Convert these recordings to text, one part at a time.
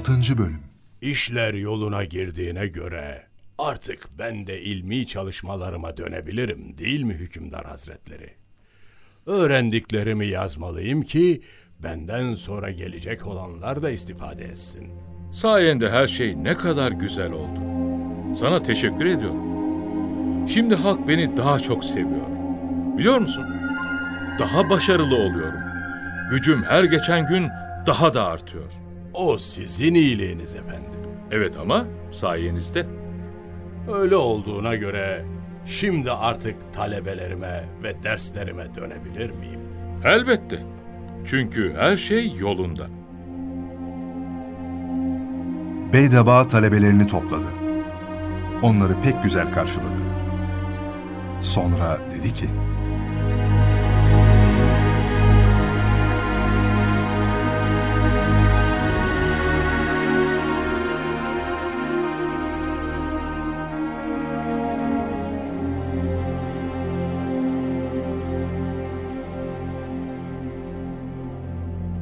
6. Bölüm İşler yoluna girdiğine göre artık ben de ilmi çalışmalarıma dönebilirim değil mi hükümdar hazretleri? Öğrendiklerimi yazmalıyım ki benden sonra gelecek olanlar da istifade etsin. Sayende her şey ne kadar güzel oldu. Sana teşekkür ediyorum. Şimdi halk beni daha çok seviyor. Biliyor musun? Daha başarılı oluyorum. Gücüm her geçen gün daha da artıyor. O sizin iyiliğiniz efendim. Evet ama sayenizde. Öyle olduğuna göre şimdi artık talebelerime ve derslerime dönebilir miyim? Elbette. Çünkü her şey yolunda. Beydaba talebelerini topladı. Onları pek güzel karşıladı. Sonra dedi ki,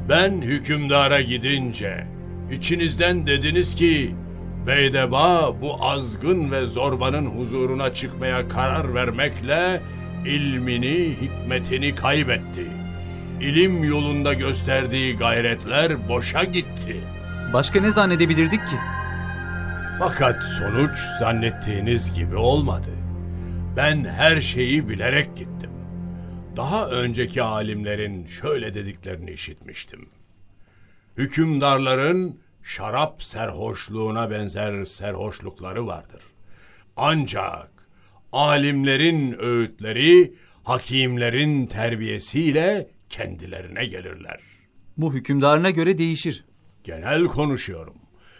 Ben hükümdara gidince içinizden dediniz ki Beydeba bu azgın ve zorbanın huzuruna çıkmaya karar vermekle ilmini, hikmetini kaybetti. İlim yolunda gösterdiği gayretler boşa gitti. Başka ne zannedebilirdik ki? Fakat sonuç zannettiğiniz gibi olmadı. Ben her şeyi bilerek gittim. Daha önceki alimlerin şöyle dediklerini işitmiştim. Hükümdarların şarap serhoşluğuna benzer serhoşlukları vardır. Ancak alimlerin öğütleri hakimlerin terbiyesiyle kendilerine gelirler. Bu hükümdarına göre değişir. Genel konuşuyorum.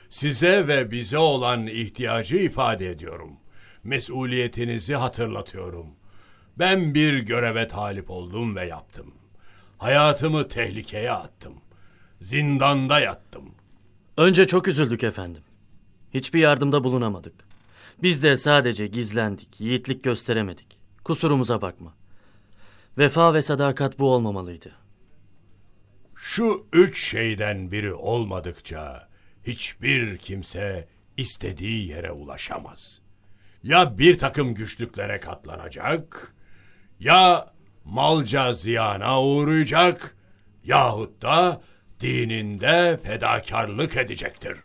Size ve bize olan ihtiyacı ifade ediyorum. Mesuliyetinizi hatırlatıyorum. Ben bir göreve talip oldum ve yaptım. Hayatımı tehlikeye attım. Zindanda yattım. Önce çok üzüldük efendim. Hiçbir yardımda bulunamadık. Biz de sadece gizlendik, yiğitlik gösteremedik. Kusurumuza bakma. Vefa ve sadakat bu olmamalıydı. Şu üç şeyden biri olmadıkça hiçbir kimse istediği yere ulaşamaz. Ya bir takım güçlüklere katlanacak, ya malca ziyana uğrayacak, yahut da dininde fedakarlık edecektir.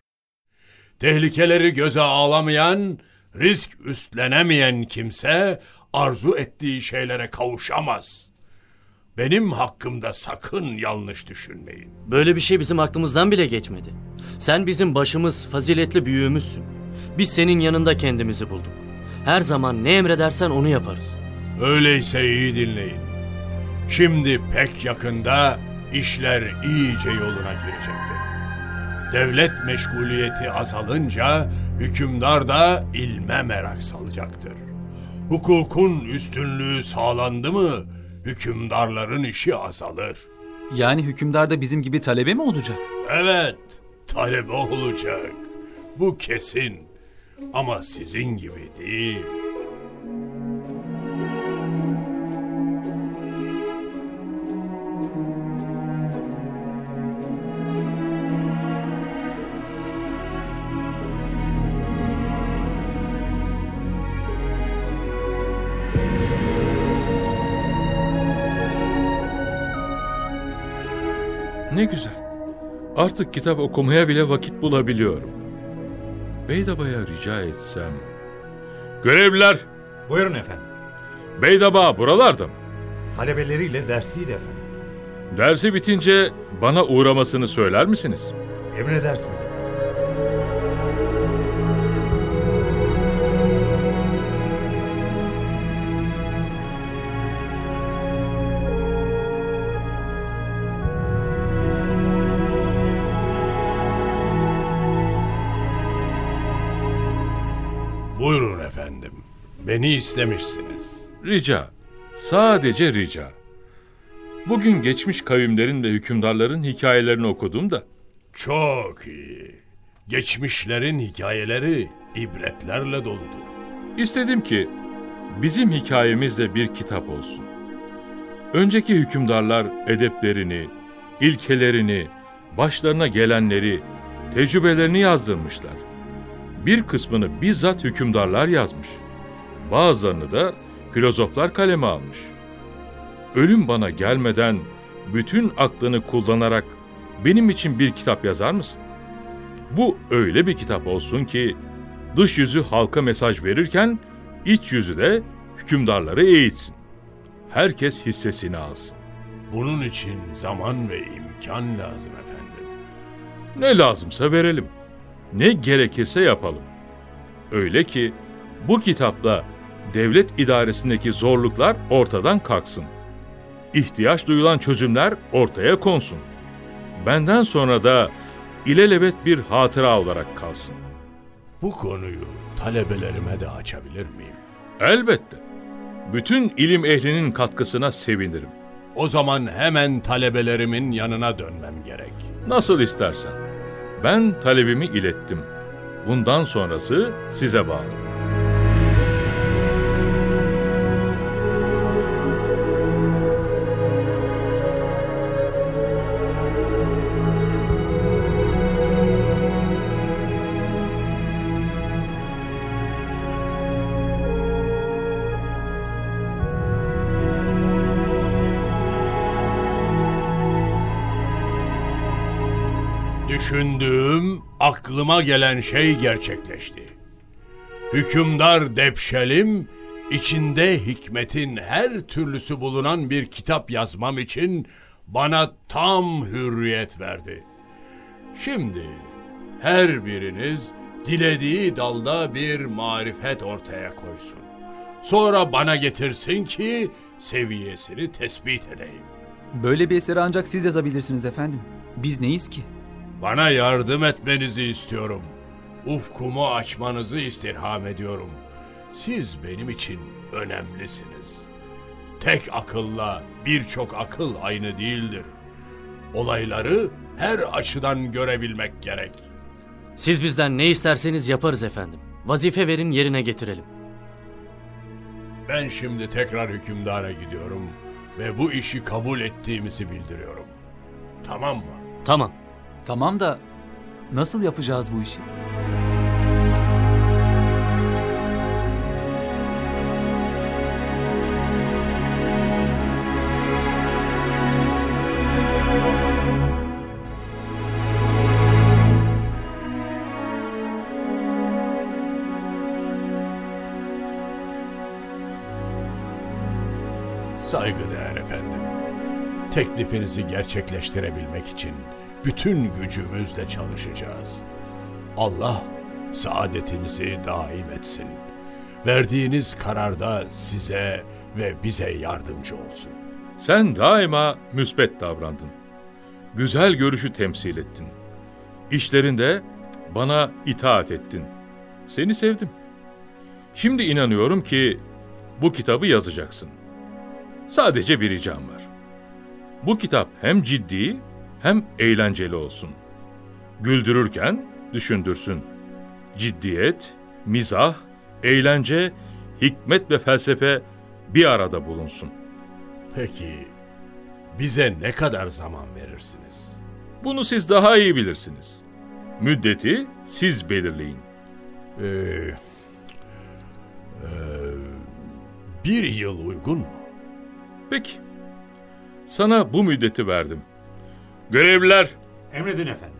Tehlikeleri göze alamayan, risk üstlenemeyen kimse arzu ettiği şeylere kavuşamaz. Benim hakkımda sakın yanlış düşünmeyin. Böyle bir şey bizim aklımızdan bile geçmedi. Sen bizim başımız, faziletli büyüğümüzsün. Biz senin yanında kendimizi bulduk. Her zaman ne emredersen onu yaparız. Öyleyse iyi dinleyin. Şimdi pek yakında işler iyice yoluna girecektir. Devlet meşguliyeti azalınca hükümdar da ilme merak salacaktır. Hukukun üstünlüğü sağlandı mı hükümdarların işi azalır. Yani hükümdar da bizim gibi talebe mi olacak? Evet, talebe olacak. Bu kesin. Ama sizin gibi değil. Ne güzel. Artık kitap okumaya bile vakit bulabiliyorum. Beydaba'ya rica etsem... Görevliler, Buyurun efendim. Beydaba buralarda mı? Talebeleriyle dersiydi efendim. Dersi bitince bana uğramasını söyler misiniz? Emredersiniz efendim. Beni istemişsiniz. Rica, sadece rica. Bugün geçmiş kavimlerin ve hükümdarların hikayelerini okudum da Çok iyi. Geçmişlerin hikayeleri ibretlerle doludur. istedim ki bizim hikayemiz de bir kitap olsun. Önceki hükümdarlar edeplerini, ilkelerini, başlarına gelenleri, tecrübelerini yazdırmışlar. Bir kısmını bizzat hükümdarlar yazmış. Bazılarını da filozoflar kaleme almış. Ölüm bana gelmeden bütün aklını kullanarak benim için bir kitap yazar mısın? Bu öyle bir kitap olsun ki dış yüzü halka mesaj verirken iç yüzü de hükümdarları eğitsin. Herkes hissesini alsın. Bunun için zaman ve imkan lazım efendim. Ne lazımsa verelim. Ne gerekirse yapalım. Öyle ki bu kitapla devlet idaresindeki zorluklar ortadan kalksın. İhtiyaç duyulan çözümler ortaya konsun. Benden sonra da ilelebet bir hatıra olarak kalsın. Bu konuyu talebelerime de açabilir miyim? Elbette. Bütün ilim ehlinin katkısına sevinirim. O zaman hemen talebelerimin yanına dönmem gerek. Nasıl istersen. Ben talebimi ilettim. Bundan sonrası size bağlı. Düşündüğüm, aklıma gelen şey gerçekleşti. Hükümdar Depşelim, içinde hikmetin her türlüsü bulunan bir kitap yazmam için bana tam hürriyet verdi. Şimdi her biriniz dilediği dalda bir marifet ortaya koysun. Sonra bana getirsin ki seviyesini tespit edeyim. Böyle bir eseri ancak siz yazabilirsiniz efendim. Biz neyiz ki? Bana yardım etmenizi istiyorum. Ufkumu açmanızı istirham ediyorum. Siz benim için önemlisiniz. Tek akılla birçok akıl aynı değildir. Olayları her açıdan görebilmek gerek. Siz bizden ne isterseniz yaparız efendim. Vazife verin yerine getirelim. Ben şimdi tekrar hükümdara gidiyorum ve bu işi kabul ettiğimizi bildiriyorum. Tamam mı? Tamam. Tamam da nasıl yapacağız bu işi? Saygıdeğer efendim. Teklifinizi gerçekleştirebilmek için bütün gücümüzle çalışacağız. Allah saadetinizi daim etsin. Verdiğiniz kararda size ve bize yardımcı olsun. Sen daima müsbet davrandın. Güzel görüşü temsil ettin. İşlerinde bana itaat ettin. Seni sevdim. Şimdi inanıyorum ki bu kitabı yazacaksın. Sadece bir ricam var. Bu kitap hem ciddi hem eğlenceli olsun. Güldürürken düşündürsün. Ciddiyet, mizah, eğlence, hikmet ve felsefe bir arada bulunsun. Peki bize ne kadar zaman verirsiniz? Bunu siz daha iyi bilirsiniz. Müddeti siz belirleyin. Ee, ee, bir yıl uygun mu? Peki. Sana bu müddeti verdim. Görevliler, Emredin efendim.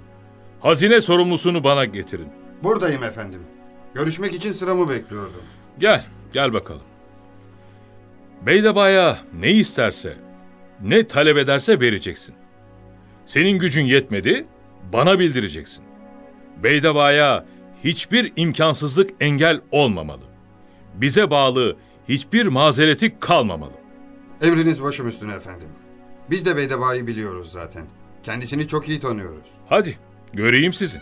hazine sorumlusunu bana getirin. Buradayım efendim. Görüşmek için sıramı bekliyordum. Gel, gel bakalım. Beydebaya ne isterse, ne talep ederse vereceksin. Senin gücün yetmedi, bana bildireceksin. Beydebaya hiçbir imkansızlık engel olmamalı. Bize bağlı hiçbir mazereti kalmamalı. Emriniz başım üstüne efendim. Biz de Beydeba'yı biliyoruz zaten. Kendisini çok iyi tanıyoruz. Hadi, göreyim sizi.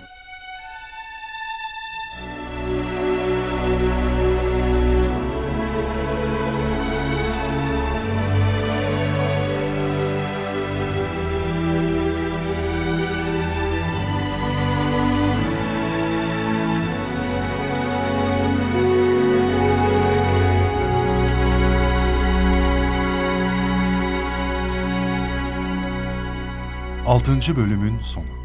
Altıncı bölümün sonu.